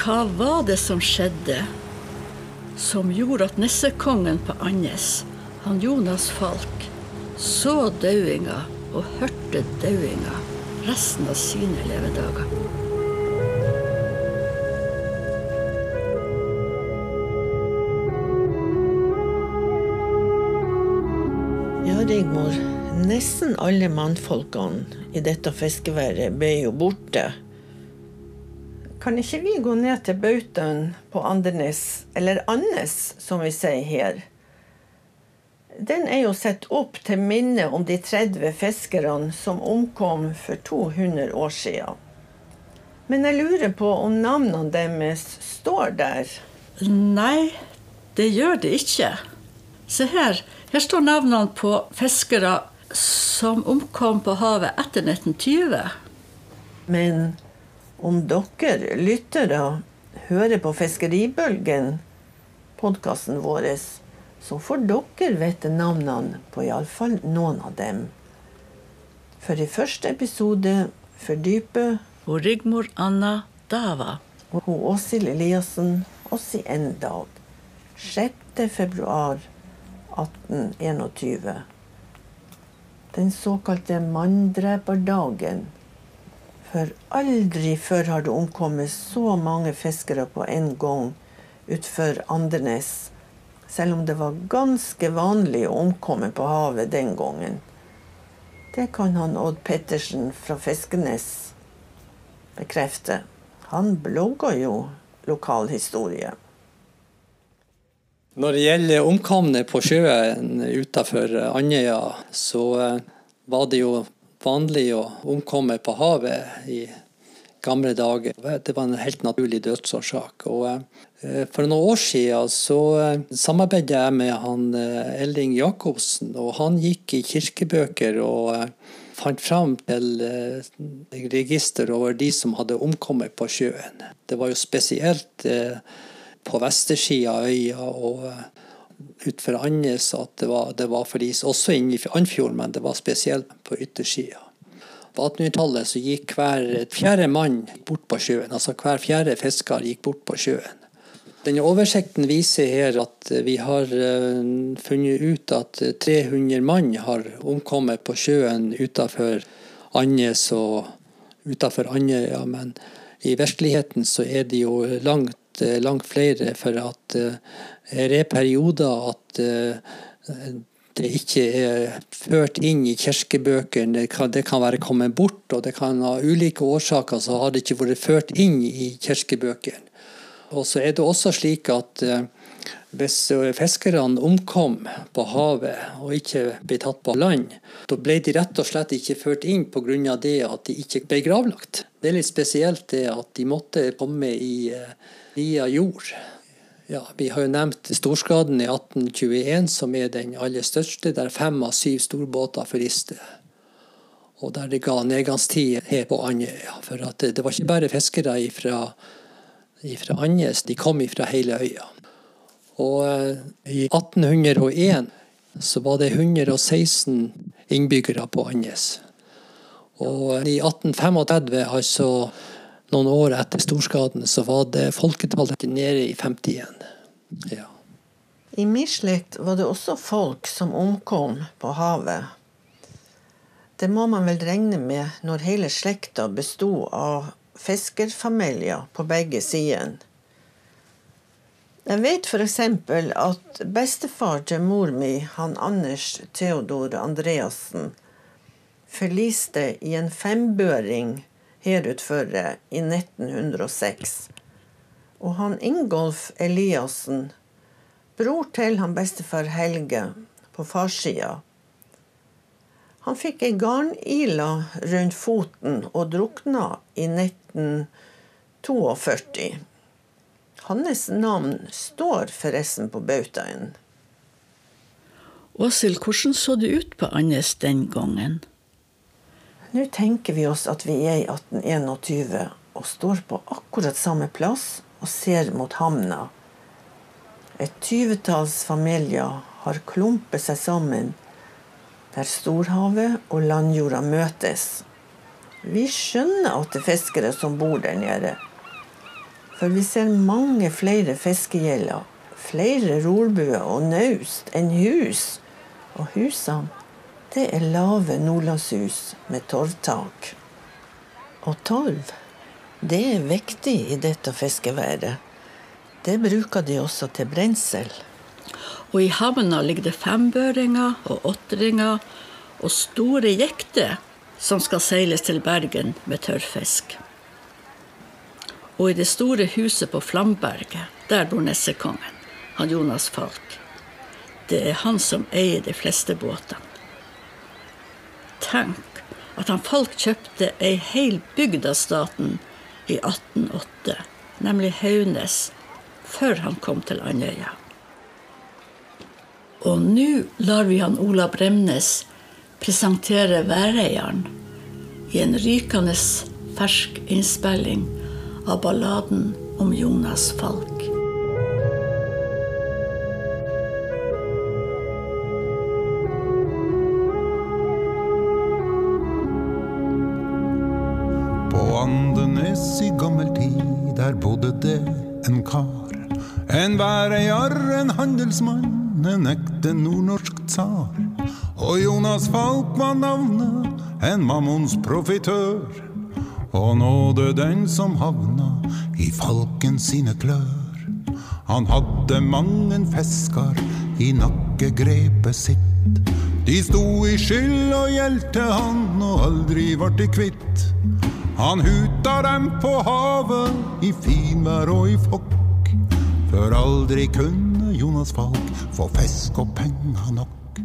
hva var det som skjedde som gjorde at nissekongen på Andes, han Jonas Falk, så dauinga og hørte dauinga resten av sine levedager? Ja, Rigmor. Nesten alle mannfolkene i dette fiskeværet ble jo borte. Kan ikke vi gå ned til bautaen på Andernes, eller Andes som vi sier her? Den er jo satt opp til minne om de 30 fiskerne som omkom for 200 år siden. Men jeg lurer på om navnene deres står der? Nei, det gjør det ikke. Se her. Her står navnene på fiskere som omkom på havet etter 1920. Men om dere lyttere hører på Fiskeribølgen, podkasten vår, så får dere vite navnene på iallfall noen av dem. For i første episode fordyper Og Rigmor Anna Dava. og Åshild Eliassen oss i en dag. 6. februar 1821. Den såkalte manndreperdagen. For aldri før har det omkommet så mange fiskere på en gang utfor Andernes, selv om det var ganske vanlig å omkomme på havet den gangen. Det kan han Odd Pettersen fra Fiskenes bekrefte. Han blogger jo lokalhistorie. Når det gjelder omkomne på sjøen utenfor Andøya, så eh, var det jo vanlig å omkomme på havet i gamle dager. Det var en helt naturlig dødsårsak. Og eh, for noen år siden så eh, samarbeidet jeg med han Elling Jacobsen, og han gikk i kirkebøker og fant fram til register over de som hadde omkommet på sjøen. Det var jo spesielt på vestersida av øya og utfor Andes at det var, det var for is, også inne i Andfjorden, men det var spesielt på yttersida. På 1800-tallet så gikk hver fjerde mann bort på sjøen. Altså hver fjerde fisker gikk bort på sjøen. Denne oversikten viser her at vi har funnet ut at 300 mann har omkommet på sjøen utenfor Andes og utenfor Andøya, men i virkeligheten så er det jo langt langt flere, for at er perioder at det ikke er ført inn i kirkebøkene. Det kan, det kan være kommet bort, og det kan ha ulike årsaker, så har det ikke vært ført inn i kirkebøkene. Og så er det også slik at hvis fiskerne omkom på havet og ikke ble tatt på land, da ble de rett og slett ikke ført inn pga. det at de ikke ble gravlagt. Det er litt spesielt det at de måtte komme i via jord. Ja, vi har jo nevnt storskaden i 1821, som er den aller største, der fem av syv storbåter forliste. Og der det ga nedgangstid her på Andøya. For det, var ikke bare fiskere fra Andes, de kom fra hele øya. Og i 1801 så var det 116 innbyggere på Andes. Og i 1835, altså noen år etter storskaden, så var det folketallet nede i 51. Ja. I min slekt var det også folk som omkom på havet. Det må man vel regne med når hele slekta besto av fiskerfamilier på begge sider. Jeg vet f.eks. at bestefar til mor mi, han Anders Theodor Andreassen, forliste i en fembøring her utfor i 1906. Og han Ingolf Eliassen, bror til han bestefar Helge på farssida, han fikk ei garnila rundt foten og drukna i 1942. Hans navn står forresten på bautaen. Åshild, hvordan så det ut på Andes den gangen? Nå tenker vi oss at vi er i 1821 og står på akkurat samme plass og ser mot havna. Et tyvetalls familier har klumpet seg sammen der storhavet og landjorda møtes. Vi skjønner at det er fiskere som bor der nede. For vi ser mange flere fiskegjeller, flere rorbuer og naust enn hus. Og husene, det er lave nordlandshus med torvtak. Og torv, det er viktig i dette fiskeværet. Det bruker de også til brensel. Og i havna ligger det fembøringer og åtteringer og store jekter som skal seiles til Bergen med tørrfisk. Og i det store huset på Flamberget, der bor Nessekongen, han Jonas Falk. Det er han som eier de fleste båtene. Tenk at han Falk kjøpte ei hel bygd av staten i 1808, nemlig Haugnes, før han kom til Andøya. Og nå lar vi han Ola Bremnes presentere Væreieren i en rykende fersk innspilling av balladen om Jonas Falk. I gammel tid, der bodde det en kar. En væreiar, en handelsmann, en ekte nordnorsk tsar. Og Jonas Falk var navnet, en mammons profitør. Og nåde den som havna i falken sine klør. Han hadde mangen fiskar i nakkegrepet sitt. De sto i skyld og gjeldte han, og aldri vart de kvitt. Han huta dem på havet i finvær og i fokk. For aldri kunne Jonas Falk få fisk og penger nok.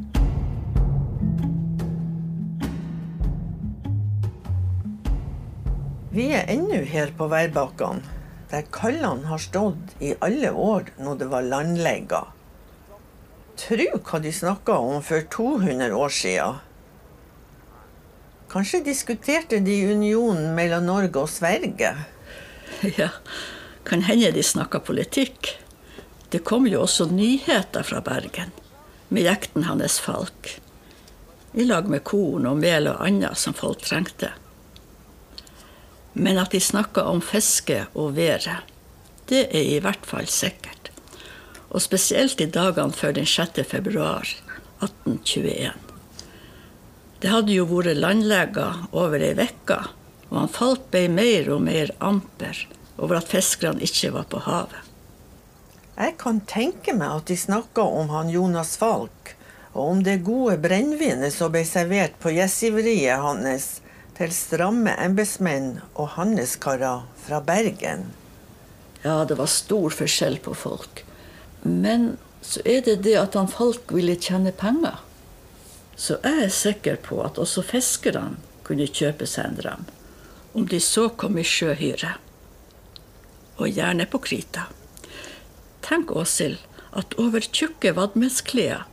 Vi er ennå her på Værbakkene, der kallene har stått i alle år når det var landlegger. Tru hva de snakka om for 200 år sia. Kanskje diskuterte de unionen mellom Norge og Sverige? Ja, kan hende de snakka politikk. Det kom jo også nyheter fra Bergen, med jekten hans Falk. I lag med korn og mel og annet som folk trengte. Men at de snakka om fiske og været, det er i hvert fall sikkert. Og spesielt i dagene før den 6. februar 1821. Det hadde jo vært landleger over ei uke, og han falt ble mer og mer amper over at fiskerne ikke var på havet. Jeg kan tenke meg at de snakka om han Jonas Falk, og om det gode brennevinet som ble servert på gjestgiveriet hans til stramme embetsmenn og handelskarer fra Bergen. Ja, det var stor forskjell på folk. Men så er det det at han Falk ville tjene penger. Så jeg er sikker på at også fiskerne kunne kjøpe seg en dram. Om de så kom i sjøhyre. Og gjerne på krita. Tenk, Åshild, at over tjukke vadmelsklær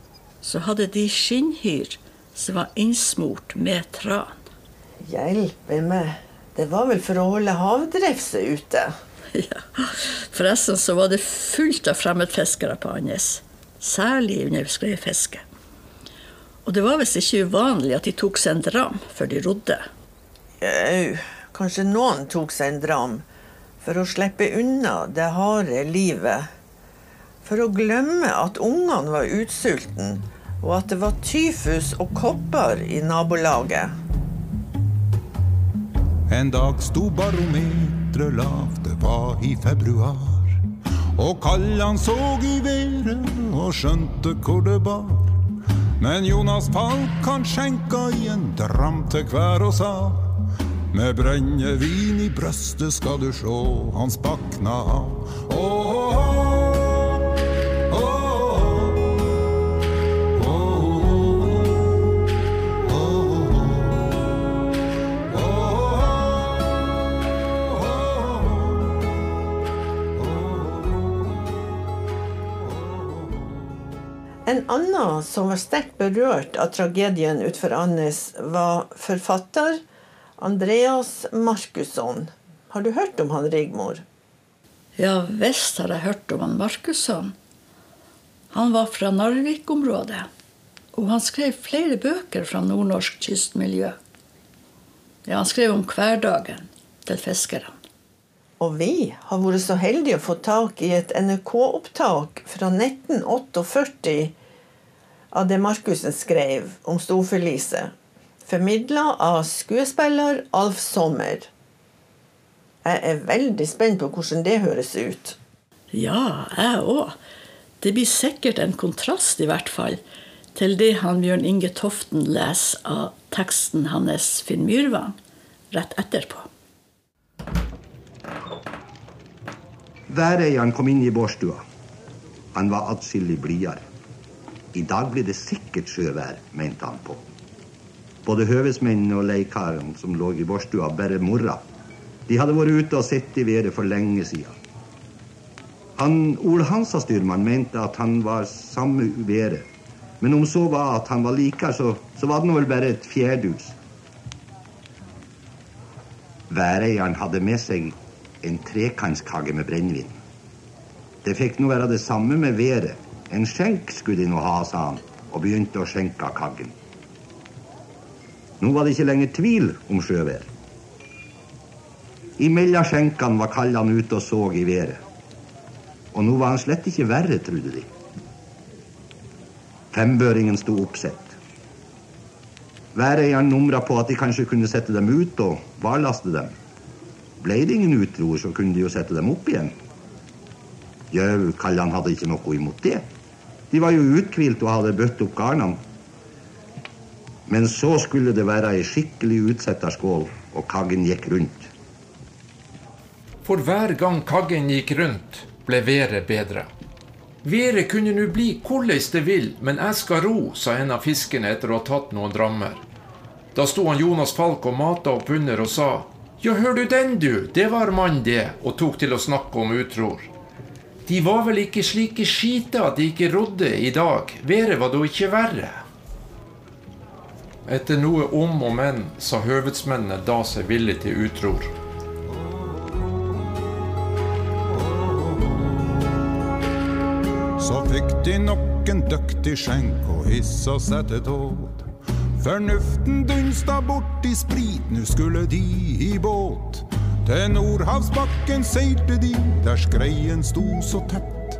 så hadde de skinnhyr som var innsmurt med tran. Hjelpe meg, det var vel for å holde havdrefset ute? Ja, Forresten så var det fullt av fremmedfiskere på Andes. Særlig under skreifiske. Og det var visst ikke uvanlig at de tok seg en dram før de rodde. Jau, kanskje noen tok seg en dram for å slippe unna det harde livet. For å glemme at ungene var utsultne, og at det var tyfus og kopper i nabolaget. En dag sto barometeret lavt, det var i februar. Og Kallan så i været og skjønte hvor det bar. Men Jonas Falk han skjenka i en dram til hver og sa med brennevin i brøstet skal du sjå han spakna av. En annen som var sterkt berørt av tragedien utenfor Andes, var forfatter Andreas Markusson. Har du hørt om han, Rigmor? Ja visst har jeg hørt om han Markusson. Han var fra Narvik-området, og han skrev flere bøker fra nordnorsk kystmiljø. Ja, han skrev om hverdagen til fiskerne. Og vi har vært så heldige å få tak i et NRK-opptak fra 1948 av det Markussen skrev om storforliset, Formidla av skuespiller Alf Sommer. Jeg er veldig spent på hvordan det høres ut. Ja, jeg òg. Det blir sikkert en kontrast, i hvert fall, til det han Bjørn Inge Toften leser av teksten hans Finn Myrvang rett etterpå. Væreieren kom inn i bårstua. Han var atskillig blidere. I dag blir det sikkert sjøvær, mente han på. Både høvesmennene og leikaren som lå i vårstua, bare morra. De hadde vært ute og sett i været for lenge siden. Han, Ole Hansa-styrmann mente at han var samme været. Men om så var at han var likere, så, så var det nå vel bare et fjerdus. Væreieren hadde med seg en trekantskage med brennevin. Det fikk nå være det samme med været. En skjenk skulle de nå ha, sa han, og begynte å skjenke av kaggen. Nå var det ikke lenger tvil om sjøvær. Imellom skjenkene var kallene ute og så i været. Og nå var han slett ikke verre, trodde de. Fembøringen sto oppsett. Væreieren numra på at de kanskje kunne sette dem ut og barlaste dem. Ble det ingen utroer, så kunne de jo sette dem opp igjen. Jau, kallene hadde ikke noe imot det. De var jo uthvilt og hadde bøtt opp garnene. Men så skulle det være ei skikkelig utsetterskål, og kaggen gikk rundt. For hver gang kaggen gikk rundt, ble været bedre. Været kunne nå bli hvordan det vil, men jeg skal ro, sa en av fiskene etter å ha tatt noen drammer. Da sto han Jonas Falk og mata opp under og sa ja, hør du den, du, det var mann, det, og tok til å snakke om utror. De var vel ikke slike skite at de ikke rodde i dag, været var da ikke verre. Etter noe om og men sa høvedsmennene da seg villig til utror. Så fikk de nok en dyktig skjenk og hissa seg til tåt. Fornuften dunsta bort i sprit, nu skulle de i båt. Til Nordhavsbakken seilte de, der skreien sto så tett.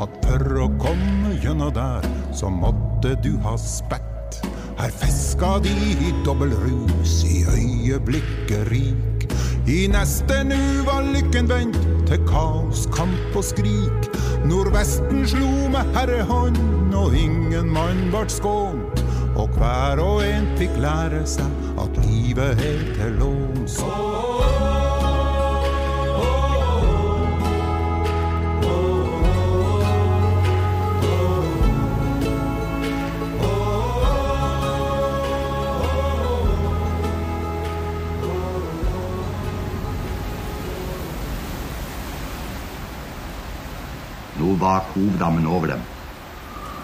At for å komme gjennom der, så måtte du ha spett. Her fiska de i dobbel rus, i øyeblikket rik. I neste nu var lykken vendt til kaos, kamp og skrik. Nordvesten slo med herrehånd, og ingen mann vart skånt. Og hver og en fikk lære seg at livet er til låns. Nå hoveddammen over dem.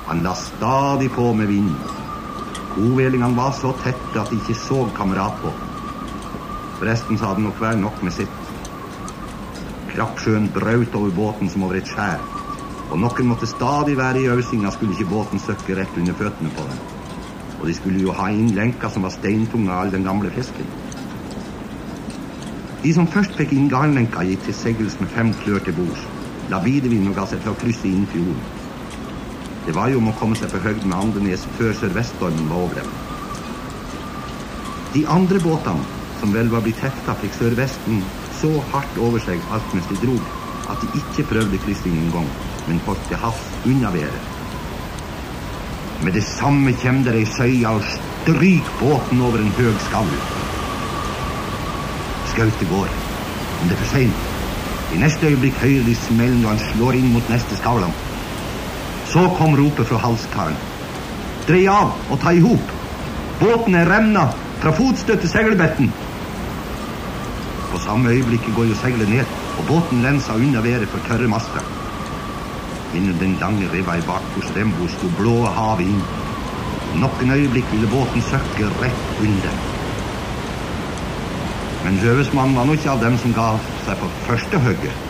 Han la stadig på med vinden. Kovelingene var så tette at de ikke så kamerat på. Forresten så hadde nok hver nok med sitt. Krappsjøen brøt over båten som over et skjær. Og noen måtte stadig være i ausinga, skulle ikke båten søkke rett under føttene på dem. Og de skulle jo ha inn lenka som var steintunge av all den gamle fisken. De som først fikk inn garnlenka, gikk til seils med fem klør til bords. La videvind og ga seg til å krysse inn fjorden. Det var jo om å komme seg på høgden med Andenes før sørveststormen var over dem. De andre båtene, som vel var blitt hefta, fikk sørvesten så hardt over seg alt mens de drog, at de ikke prøvde kryssing engang, men holdt til havs unna været. Med det samme kjem der ei søye og stryk båten over en høg skall. Skautet går, men det er for seint. I neste øyeblikk hører de smellen når han slår inn mot neste skavlan. Så kom ropet fra halskaren. Drei av og ta i hop. Båten er remna fra fotstøtt til seilbetten. På samme øyeblikket går jo seilet ned, og båten lensa unna været for tørre master. Innen den lange riva i bakbords rembo sto blå havet inn. Noen øyeblikk ville båten søkke rett under. Men Røvesmannen var nå ikke av dem som ga seg på første hugget.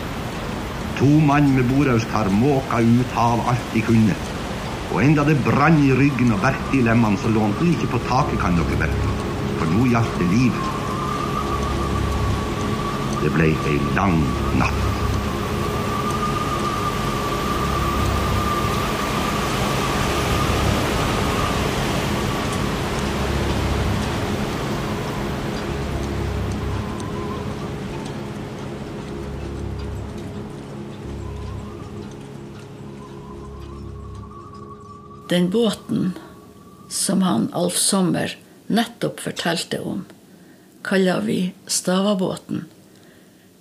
To mann med bordauskar måka ut av alt de kunne. Og enda det brann i ryggen og verkte i lemmene, så lånte de ikke på taket, kan dere vite. For nå gjaldt det livet. Det ble ei lang natt. Den båten som han Alf Sommer nettopp fortalte om, kaller vi Stavabåten,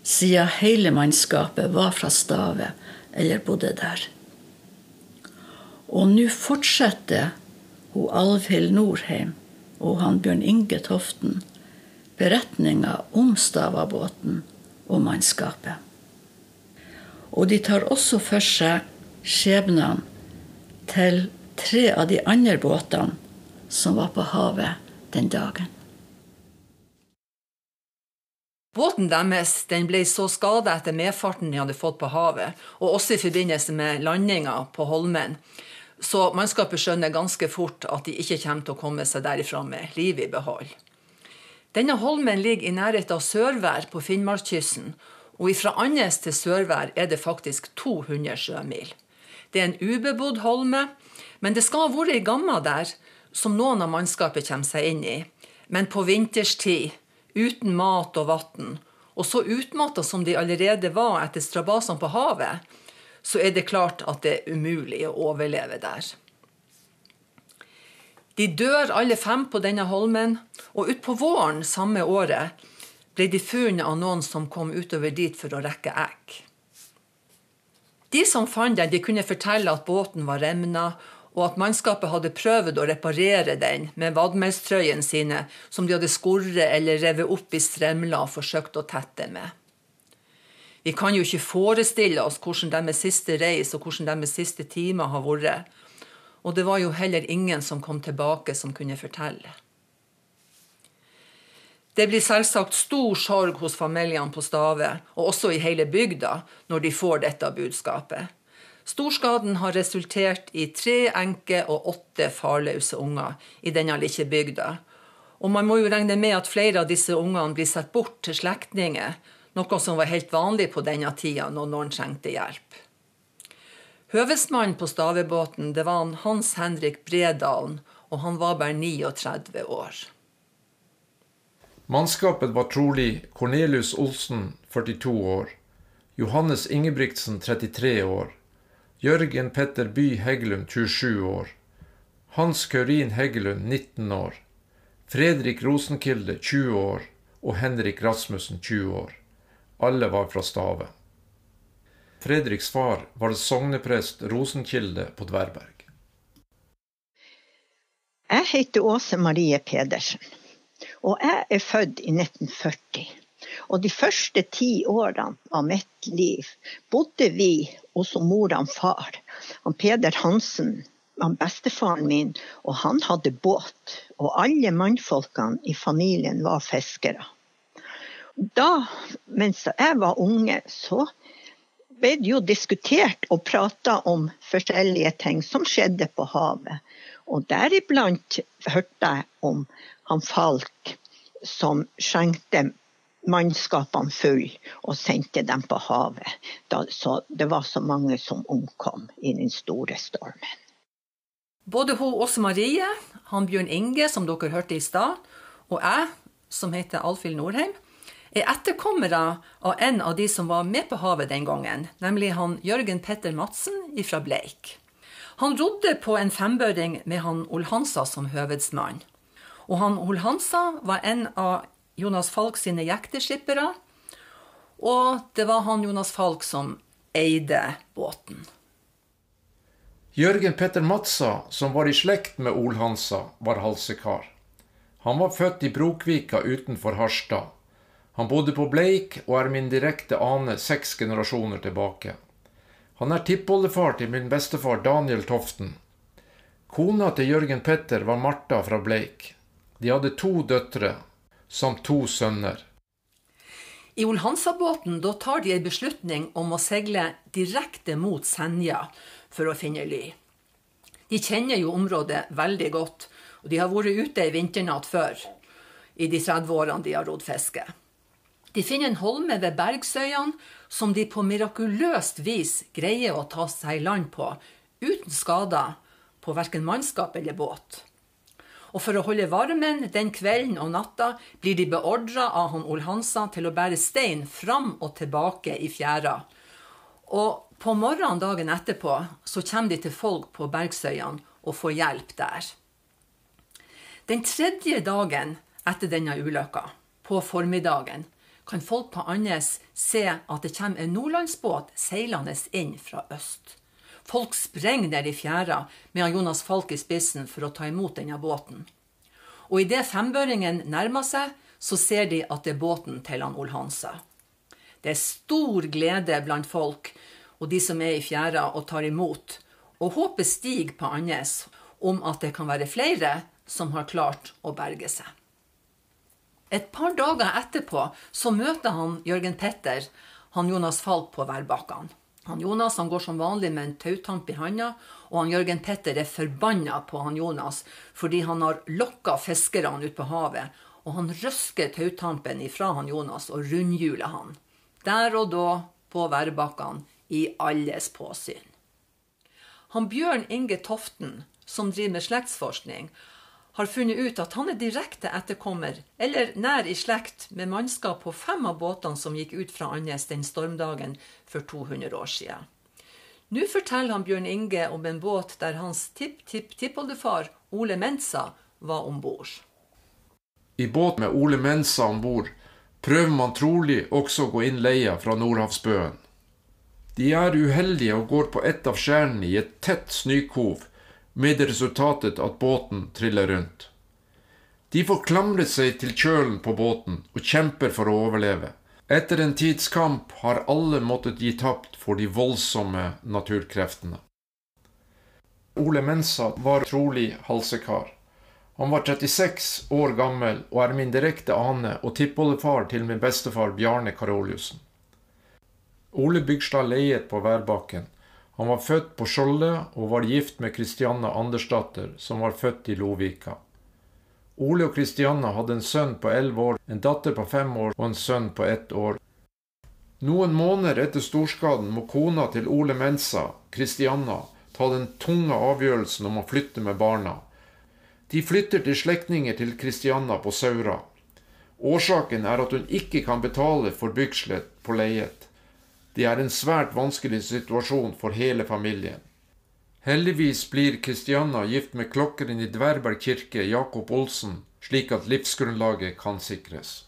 siden hele mannskapet var fra Stave eller bodde der. Og nå fortsetter hun Alvhild Norheim og han Bjørn Inge Toften beretninga om Stavabåten og mannskapet. Og de tar også for seg skjebnene til tre av de andre båtene som var på havet den dagen. Båten deres den ble så skada etter medfarten de hadde fått på havet, og også i forbindelse med landinga på Holmen, så mannskapet skjønner ganske fort at de ikke kommer til å komme seg derifra med livet i behold. Denne holmen ligger i nærheten av Sørvær på Finnmarkskysten, og fra Andes til Sørvær er det faktisk 200 sjømil. Det er en ubebodd holme, men det skal ha vært ei gamma der, som noen av mannskapet kommer seg inn i. Men på vinterstid, uten mat og vann, og så utmatta som de allerede var etter strabasene på havet, så er det klart at det er umulig å overleve der. De dør alle fem på denne holmen, og utpå våren samme året ble de funnet av noen som kom utover dit for å rekke egg. De som fant den, de kunne fortelle at båten var remna, og at mannskapet hadde prøvd å reparere den med vadmelstrøyene sine, som de hadde skurret eller revet opp i stremler og forsøkt å tette med. Vi kan jo ikke forestille oss hvordan deres siste reis og hvordan deres siste timer har vært. Og det var jo heller ingen som kom tilbake som kunne fortelle. Det blir selvsagt stor sorg hos familiene på Stave, og også i hele bygda, når de får dette budskapet. Storskaden har resultert i tre enker og åtte farløse unger i denne lille bygda. Og man må jo regne med at flere av disse ungene blir satt bort til slektninger, noe som var helt vanlig på denne tida når noen trengte hjelp. Høvesmannen på stavebåten det var Hans Henrik Bredalen, og han var bare 39 år. Mannskapet var trolig Cornelius Olsen, 42 år, Johannes Ingebrigtsen, 33 år, Jørgen Petter By Heggelund 27 år. Hans Kaurin Heggelund 19 år. Fredrik Rosenkilde 20 år og Henrik Rasmussen 20 år. Alle var fra Stave. Fredriks far var sogneprest Rosenkilde på Dverberg. Jeg heter Åse Marie Pedersen, og jeg er født i 1940. Og de første ti årene av mitt liv bodde vi hos mor og far. Han Peder Hansen, han bestefaren min, og han hadde båt. Og alle mannfolkene i familien var fiskere. Da, mens jeg var unge, så ble det jo diskutert og prata om forskjellige ting som skjedde på havet. Og deriblant hørte jeg om han Falk som skjenkte mannskapene full og sendte dem på havet. Da, så det var så mange som omkom i den store stormen. Både hun Åse Marie, han Bjørn Inge, som dere hørte i stad, og jeg, som heter Alfhild Norheim, er etterkommere av en av de som var med på havet den gangen, nemlig han Jørgen Petter Madsen fra Bleik. Han rodde på en fembøring med han Olhansa som høvedsmann. Og han Olhansa var en av Jonas Falk sine jekteskippere. Og det var han Jonas Falk som eide båten. Jørgen Petter Matsa, som var i slekt med Olhansa, var halsekar. Han var født i Brokvika utenfor Harstad. Han bodde på Bleik og er min direkte ane seks generasjoner tilbake. Han er tippoldefar til min bestefar Daniel Toften. Kona til Jørgen Petter var Martha fra Bleik. De hadde to døtre, samt to sønner. I Olhansa-båten tar de en beslutning om å seile direkte mot Senja for å finne ly. De kjenner jo området veldig godt, og de har vært ute ei vinternatt før, i de 30 årene de har rodd fiske. De finner en holme ved Bergsøyene som de på mirakuløst vis greier å ta seg i land på, uten skader på verken mannskap eller båt. Og for å holde varmen den kvelden og natta blir de beordra av han Olhansa til å bære stein fram og tilbake i fjæra. Og på morgenen dagen etterpå så kommer de til folk på Bergsøyene og får hjelp der. Den tredje dagen etter denne ulykka, på formiddagen, kan folk på Andes se at det kommer en nordlandsbåt seilende inn fra øst. Folk sprenger ned i fjæra med Jonas Falk i spissen for å ta imot denne båten. Og idet fembøringen nærmer seg, så ser de at det er båten til han Olhansa. Det er stor glede blant folk og de som er i fjæra og tar imot, og håpet stiger på Andes om at det kan være flere som har klart å berge seg. Et par dager etterpå så møter han Jørgen Petter, han Jonas Falk, på værbakkene. Han Jonas han går som vanlig med en tautamp i handa, og han Jørgen Petter er forbanna på han Jonas fordi han har lokka fiskerne ut på havet, og han røsker tautampen ifra han Jonas og rundhjuler han. Der og da, på værbakkene, i alles påsyn. Han Bjørn Inge Toften, som driver med slektsforskning, har funnet ut at han er direkte etterkommer, eller nær i slekt, med mannskap på fem av båtene som gikk ut fra Andes den stormdagen for 200 år siden. Nå forteller han Bjørn Inge om en båt der hans tipp-tipp-tippoldefar Ole Mensa var om bord. I båt med Ole Mensa om bord prøver man trolig også å gå inn leia fra Nordhavsbøen. De er uheldige og går på ett av skjærene i et tett snøkov med det resultatet at båten triller rundt. De får klamre seg til kjølen på båten og kjemper for å overleve. Etter en tids kamp har alle måttet gi tapt for de voldsomme naturkreftene. Ole Mensa var trolig halsekar. Han var 36 år gammel og er min direkte ane og tippoldefar til min bestefar Bjarne Karoliussen. Ole Bygstad leiet på værbakken, han var født på Skjolde og var gift med Kristianna Andersdatter, som var født i Lovika. Ole og Kristianna hadde en sønn på elleve år, en datter på fem år og en sønn på ett år. Noen måneder etter storskaden må kona til Ole Mensa, Kristianna, ta den tunge avgjørelsen om å flytte med barna. De flytter til slektninger til Kristianna på Saura. Årsaken er at hun ikke kan betale for bygselet på leiet. Det er en svært vanskelig situasjon for hele familien. Heldigvis blir Kristianna gift med klokkeren i Dverberg kirke, Jakob Olsen, slik at livsgrunnlaget kan sikres.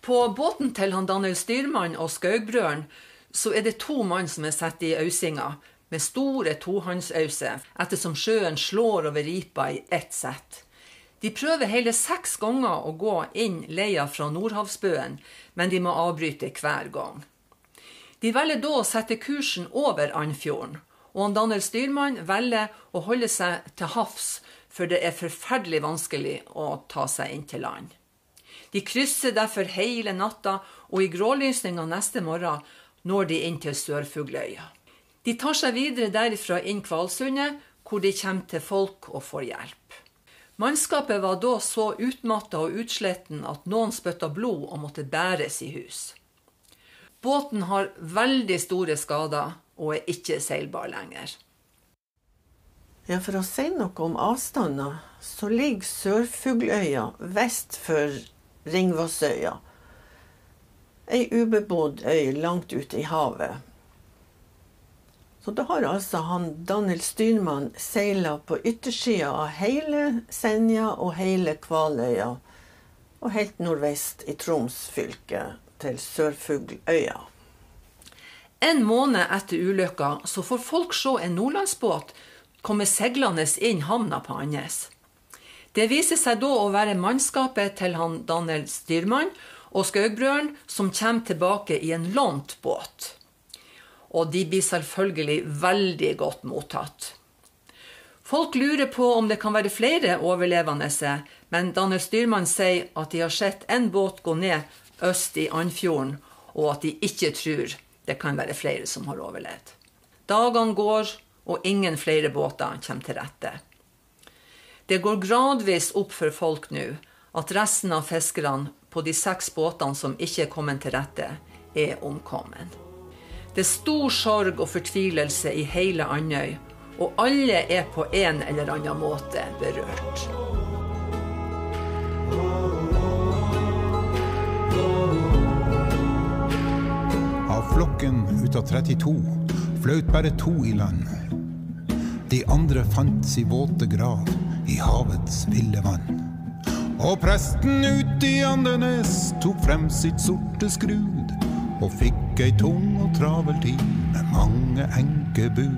På båten til han Daniel Styrmann og Skaugbrøren så er det to mann som er satt i ausinga, med store tohåndsauser, ettersom sjøen slår over ripa i ett sett. De prøver hele seks ganger å gå inn leia fra Nordhavsbøen, men de må avbryte hver gang. De velger da å sette kursen over Andfjorden, og han Daniel Styrmann velger å holde seg til havs, for det er forferdelig vanskelig å ta seg inn til land. De krysser derfor hele natta, og i grålysninga neste morgen når de inn til Sørfugløya. De tar seg videre derifra inn Kvalsundet, hvor de kommer til folk og får hjelp. Mannskapet var da så utmatta og utsletten at noen spytta blod og måtte bæres i hus. Båten har veldig store skader og er ikke seilbar lenger. Ja, For å si noe om avstander, så ligger Sørfugløya vest for Ringvassøya. Ei ubebodd øy langt ute i havet. Så da har altså han Daniel Styrmann seila på yttersida av hele Senja og hele Kvaløya, og helt nordvest i Troms fylke, til Sørfugløya. En måned etter ulykka så får folk se en nordlandsbåt komme seilende inn havna på Andes. Det viser seg da å være mannskapet til han Daniel Styrmann og Skaugbrødren som kommer tilbake i en lånt båt og de blir selvfølgelig veldig godt mottatt. Folk lurer på om det kan være flere overlevende, men Daniel Styrmann sier at de har sett en båt gå ned øst i Andfjorden, og at de ikke tror det kan være flere som har overlevd. Dagene går, og ingen flere båter kommer til rette. Det går gradvis opp for folk nå at resten av fiskerne på de seks båtene som ikke er kommet til rette, er omkommet. Det er stor sorg og fortvilelse i hele Andøy, og alle er på en eller annen måte berørt. Av flokken ut av 32 fløt bare to i land. De andre fant sin våte grav i havets ville vann. Og presten ute i Andenes tok frem sitt sorte skrud og fikk ei tung og travel tid med mange enkebud.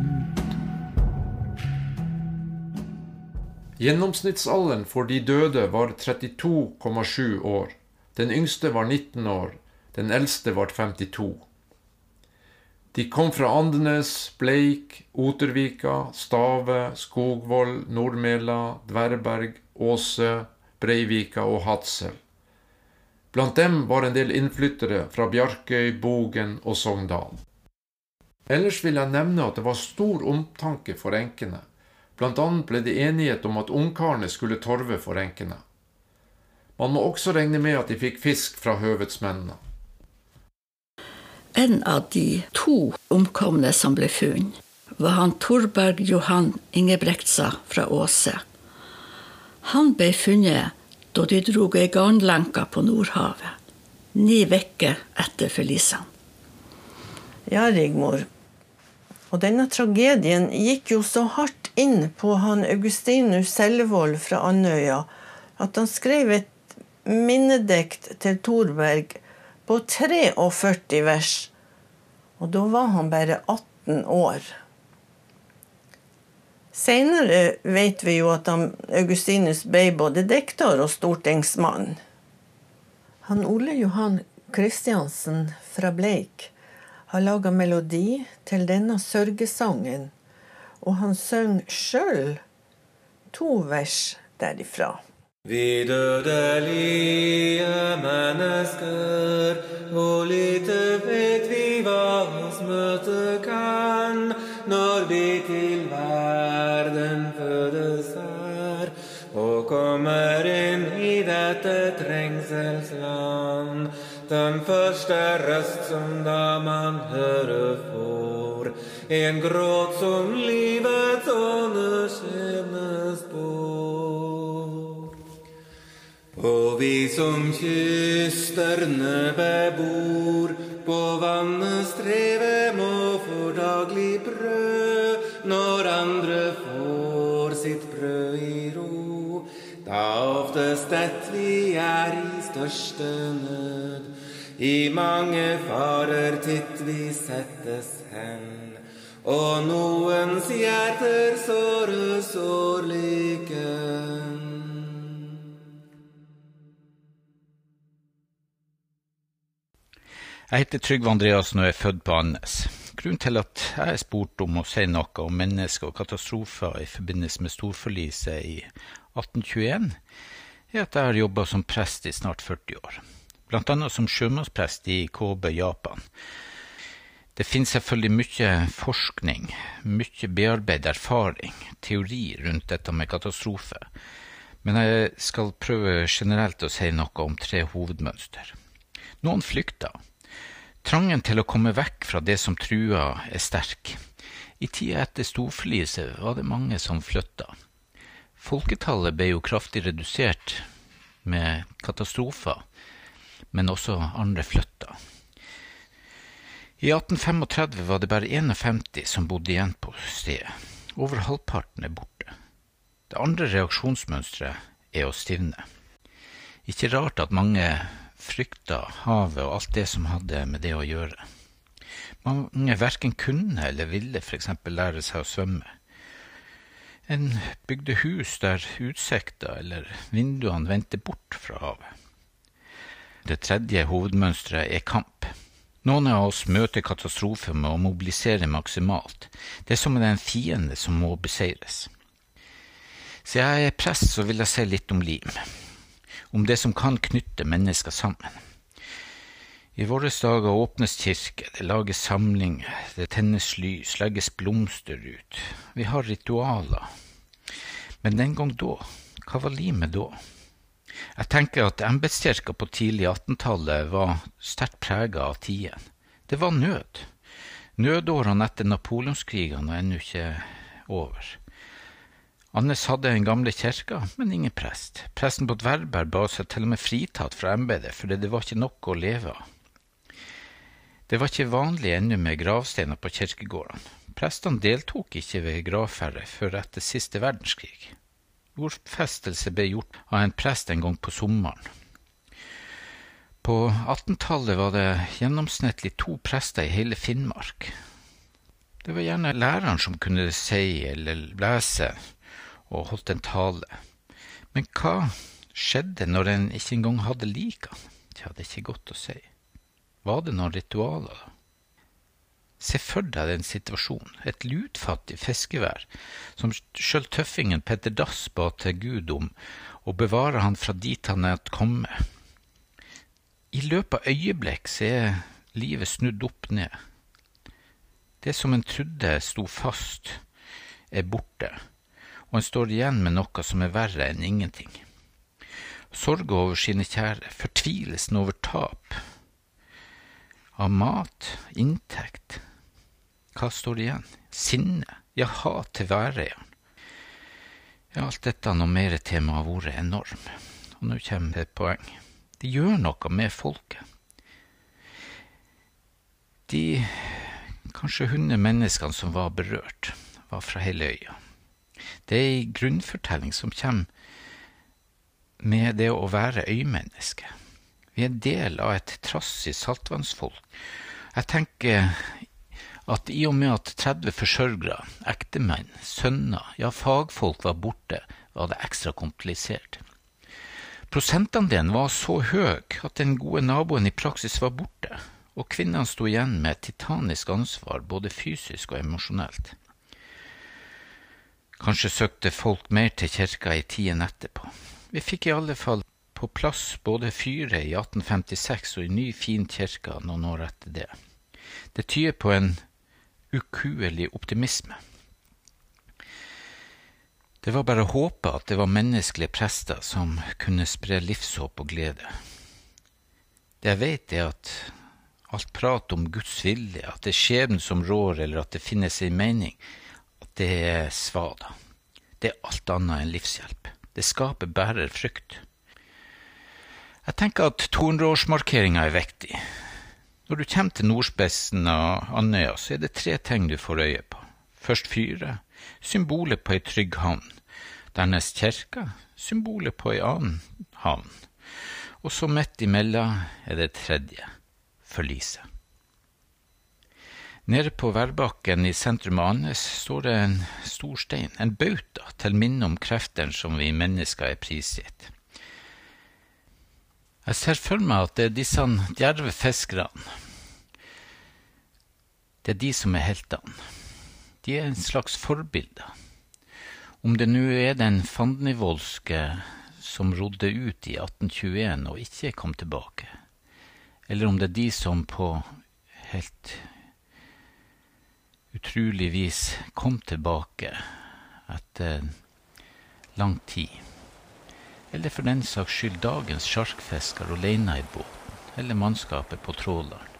Gjennomsnittsalderen for de døde var 32,7 år. Den yngste var 19 år, den eldste var 52. De kom fra Andenes, Bleik, Otervika, Stave, Skogvoll, Nordmela, Dverberg, Åse, Breivika og Hadsel. Blant dem var en del innflyttere fra Bjarkøy, Bogen og Sogndal. Ellers vil jeg nevne at det var stor omtanke for enkene. Blant annet ble det enighet om at ungkarene skulle torve for enkene. Man må også regne med at de fikk fisk fra høvedsmennene. En av de to omkomne som ble funnet, var han Torberg Johan Ingebrektsa fra Åse. Han ble funnet da de drog ei garnlenke på Nordhavet, ni uker etter forlisene. Ja, Rigmor. Og denne tragedien gikk jo så hardt inn på han Augustinus Selvold fra Andøya at han skrev et minnedikt til Thorberg på 43 vers. Og da var han bare 18 år. Seinere vet vi jo at han, Augustinus ble både dikter og stortingsmann. Han Ole Johan Kristiansen fra Bleik har laga melodi til denne sørgesangen, og han synger sjøl to vers derifra. Vi dødelige mennesker, hvor lite vet vi hva oss møte kan når vi dette trengselsland. Den første røst som da man hører får, en gråt som livets ånde skjebnespor. Og vi som kysterne bebor, på vannet streve må for daglig brød, når andre får sitt brød i. Da oftest ett vi er i største nød, i mange farer titt vi settes hen. Og noens hjerter såres sårliken. Jeg heter Trygve Andreassen og er født på Andenes. Grunnen til at jeg er spurt om å si noe om mennesker og katastrofer i forbindelse med storforliset i 1821, er at jeg har jobba som prest i snart 40 år. Annet som sjømannsprest i Kobe, Japan. Det finnes selvfølgelig mye forskning, mye bearbeidet erfaring, teori rundt dette med katastrofe, men jeg skal prøve generelt å si noe om tre hovedmønster. Noen flykter. Trangen til å komme vekk fra det som trua, er sterk. I tida etter storforliset var det mange som flytta. Folketallet ble jo kraftig redusert med katastrofer, men også andre flytta. I 1835 var det bare 51 som bodde igjen på stedet. Over halvparten er borte. Det andre reaksjonsmønsteret er å stivne. Ikke rart at mange frykta havet og alt det som hadde med det å gjøre. Mange verken kunne eller ville f.eks. lære seg å svømme. En bygde hus der utsikta eller vinduene vendte bort fra havet. Det tredje hovedmønsteret er kamp. Noen av oss møter katastrofer med å mobilisere maksimalt. Det er som en fiende som må beseires. Siden jeg er prest, så vil jeg si litt om lim om det som kan knytte mennesker sammen. I våre dager åpnes kirker, det lages samlinger, det tennes lys, legges blomster ut. Vi har ritualer. Men den gang da, hva var limet da? Jeg tenker at embetskirka på tidlig 1800-tallet var sterkt prega av tiden. Det var nød. Nødårene etter napoleonskrigene er ennå ikke over. Annes hadde en gamle kirka, men ingen prest. Presten på Dverberg ba seg til og med fritatt fra embetet, fordi det var ikke nok å leve av. Det var ikke vanlig ennå med gravsteiner på kirkegårdene. Prestene deltok ikke ved gravferde før etter siste verdenskrig. Jordfestelse ble gjort av en prest en gang på sommeren. På 18-tallet var det gjennomsnittlig to prester i hele Finnmark. Det var gjerne læreren som kunne si eller lese og holdt en tale. Men hva skjedde når en ikke engang hadde lika? Tja, det er ikke godt å si. Var det noen ritualer? Se for deg den situasjonen, et lutfattig fiskevær, som sjøl tøffingen Petter Dass ba til Gud om å bevare han fra dit han er kommet. I løpet av øyeblikk så er livet snudd opp ned. Det som en trodde sto fast, er borte, og en står igjen med noe som er verre enn ingenting. Sorga over sine kjære, fortvilelsen over tap av mat, inntekt, hva står det igjen? Sinne, ja, hat til væreieren. Ja, alt dette og mer tema har vært enorm, og nå kommer det et poeng. Det gjør noe med folket. De kanskje hundre menneskene som var berørt, var fra hele øya. Det er ei grunnfortelling som kommer med det å være øymenneske. Vi er en del av et trassig saltvannsfolk. Jeg tenker at i og med at 30 forsørgere, ektemenn, sønner, ja fagfolk var borte, var det ekstra komplisert. Prosentandelen var så høy at den gode naboen i praksis var borte, og kvinnene sto igjen med et titanisk ansvar både fysisk og emosjonelt. Kanskje søkte folk mer til kirka i tiden etterpå. Vi fikk i alle fall på plass både fyret i 1856 og en ny, fin kirke noen år etter det. Det tyder på en ukuelig optimisme. Det var bare å håpe at det var menneskelige prester som kunne spre livshåp og glede. Det jeg vet, er at alt prat om Guds vilje, at det er skjebnen som rår, eller at det finnes en mening, at det er svada. Det er alt annet enn livshjelp. Det skaper bare frykt. Jeg tenker at 200-årsmarkeringa er viktig. Når du kommer til nordspissen av Andøya, så er det tre ting du får øye på. Først fyret, symbolet på ei trygg havn. Dernest kjerka, symbolet på ei annen havn. Og så midt imellom er det tredje, forliset. Nede på Værbakken i sentrum av Andes står det en stor stein, en bauta, til minne om kreftene som vi mennesker er prisgitt. Jeg ser for meg at det er disse djerve fiskerne. Det er de som er heltene. De er en slags forbilde. Om det nå er den fandenivoldske som rodde ut i 1821 og ikke kom tilbake, eller om det er de som på helt utrolig vis kom tilbake etter lang tid eller for den saks skyld dagens sjarkfisker alene i båten, eller mannskapet på tråleren.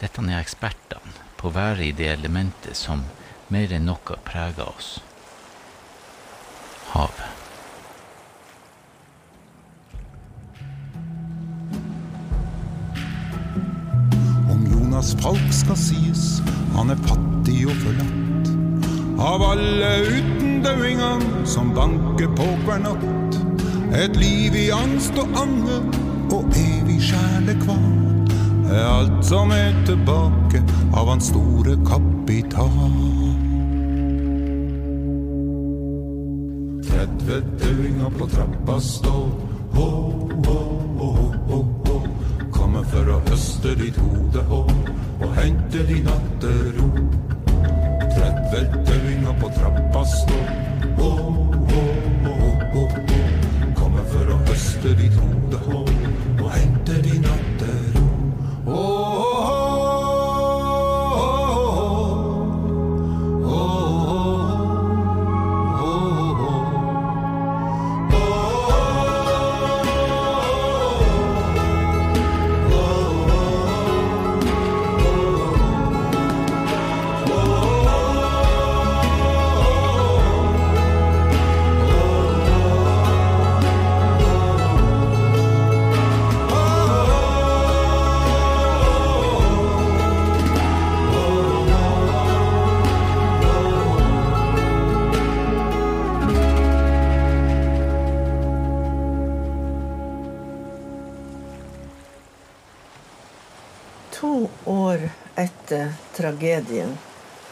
Dette er ekspertene på å være i det elementet som mer enn noe preger oss havet. Om Jonas Falk skal sies, han er fattig og forlatt. Av alle utendauingene som banker på hver natt. Et liv i angst og anger og evig sjelekval er alt som er tilbake av hans store kapital. 30 døinger på trappa står, ho, ho, ho, ho, ho. Kommer for å høste ditt hodehår og hente din nattero. 30 døinger på trappa står, ho, å høste ditt hodehår og etter tragedien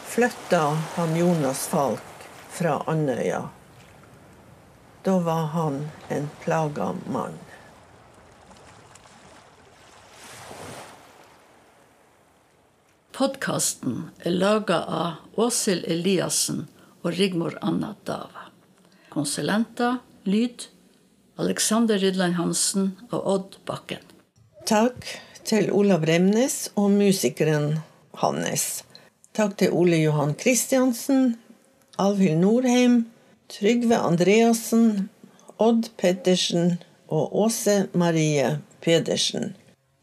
flytta han Jonas Falk fra Andøya. Da var han en plaga mann. Podkasten er laga av Åshild Eliassen og Rigmor Anna Dava. Konsulenter, lyd, Alexander Rydland Hansen og Odd Bakken. Takk til Olav Remnes og musikeren Hannes. Takk til Ole Johan Kristiansen, Alvhild Norheim, Trygve Andreassen, Odd Pettersen og Åse Marie Pedersen.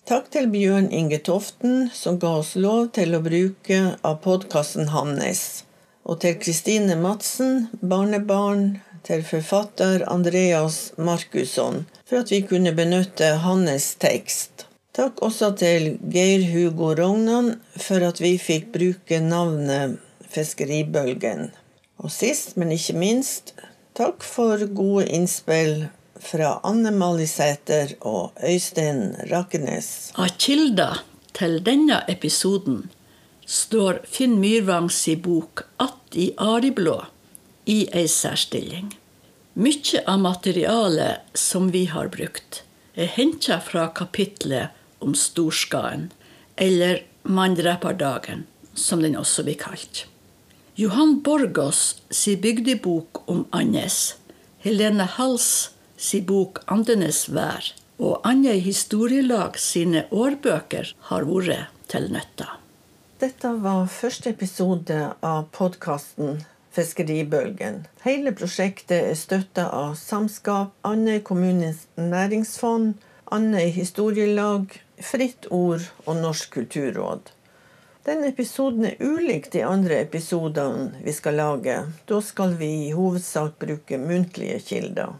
Takk til Bjørn Inge Toften, som ga oss lov til å bruke av podkasten hans. Og til Kristine Madsen, barnebarn til forfatter Andreas Markusson, for at vi kunne benytte hans tekst. Takk også til Geir Hugo Rognan for at vi fikk bruke navnet Fiskeribølgen. Og sist, men ikke minst, takk for gode innspill fra Anne Malisæter og Øystein Rakkenes. Av kilder til denne episoden står Finn Myrvangs bok 'Att i Ariblå' i ei særstilling. Mye av materialet som vi har brukt, er henta fra kapitlet om storskaen, eller Manndreperdagen, som den også blir kalt. Johan Borgås sin bygdebok om Andes, Helene Hals sin bok 'Andenes vær' og Andøy historielag sine årbøker har vært til nytte. Dette var første episode av podkasten Fiskeribølgen. Hele prosjektet er støtta av Samskap, Andøy kommunes næringsfond, Andøy historielag, Fritt Ord og Norsk kulturråd. Denne episoden er ulik de andre episodene vi skal lage. Da skal vi i hovedsak bruke muntlige kilder.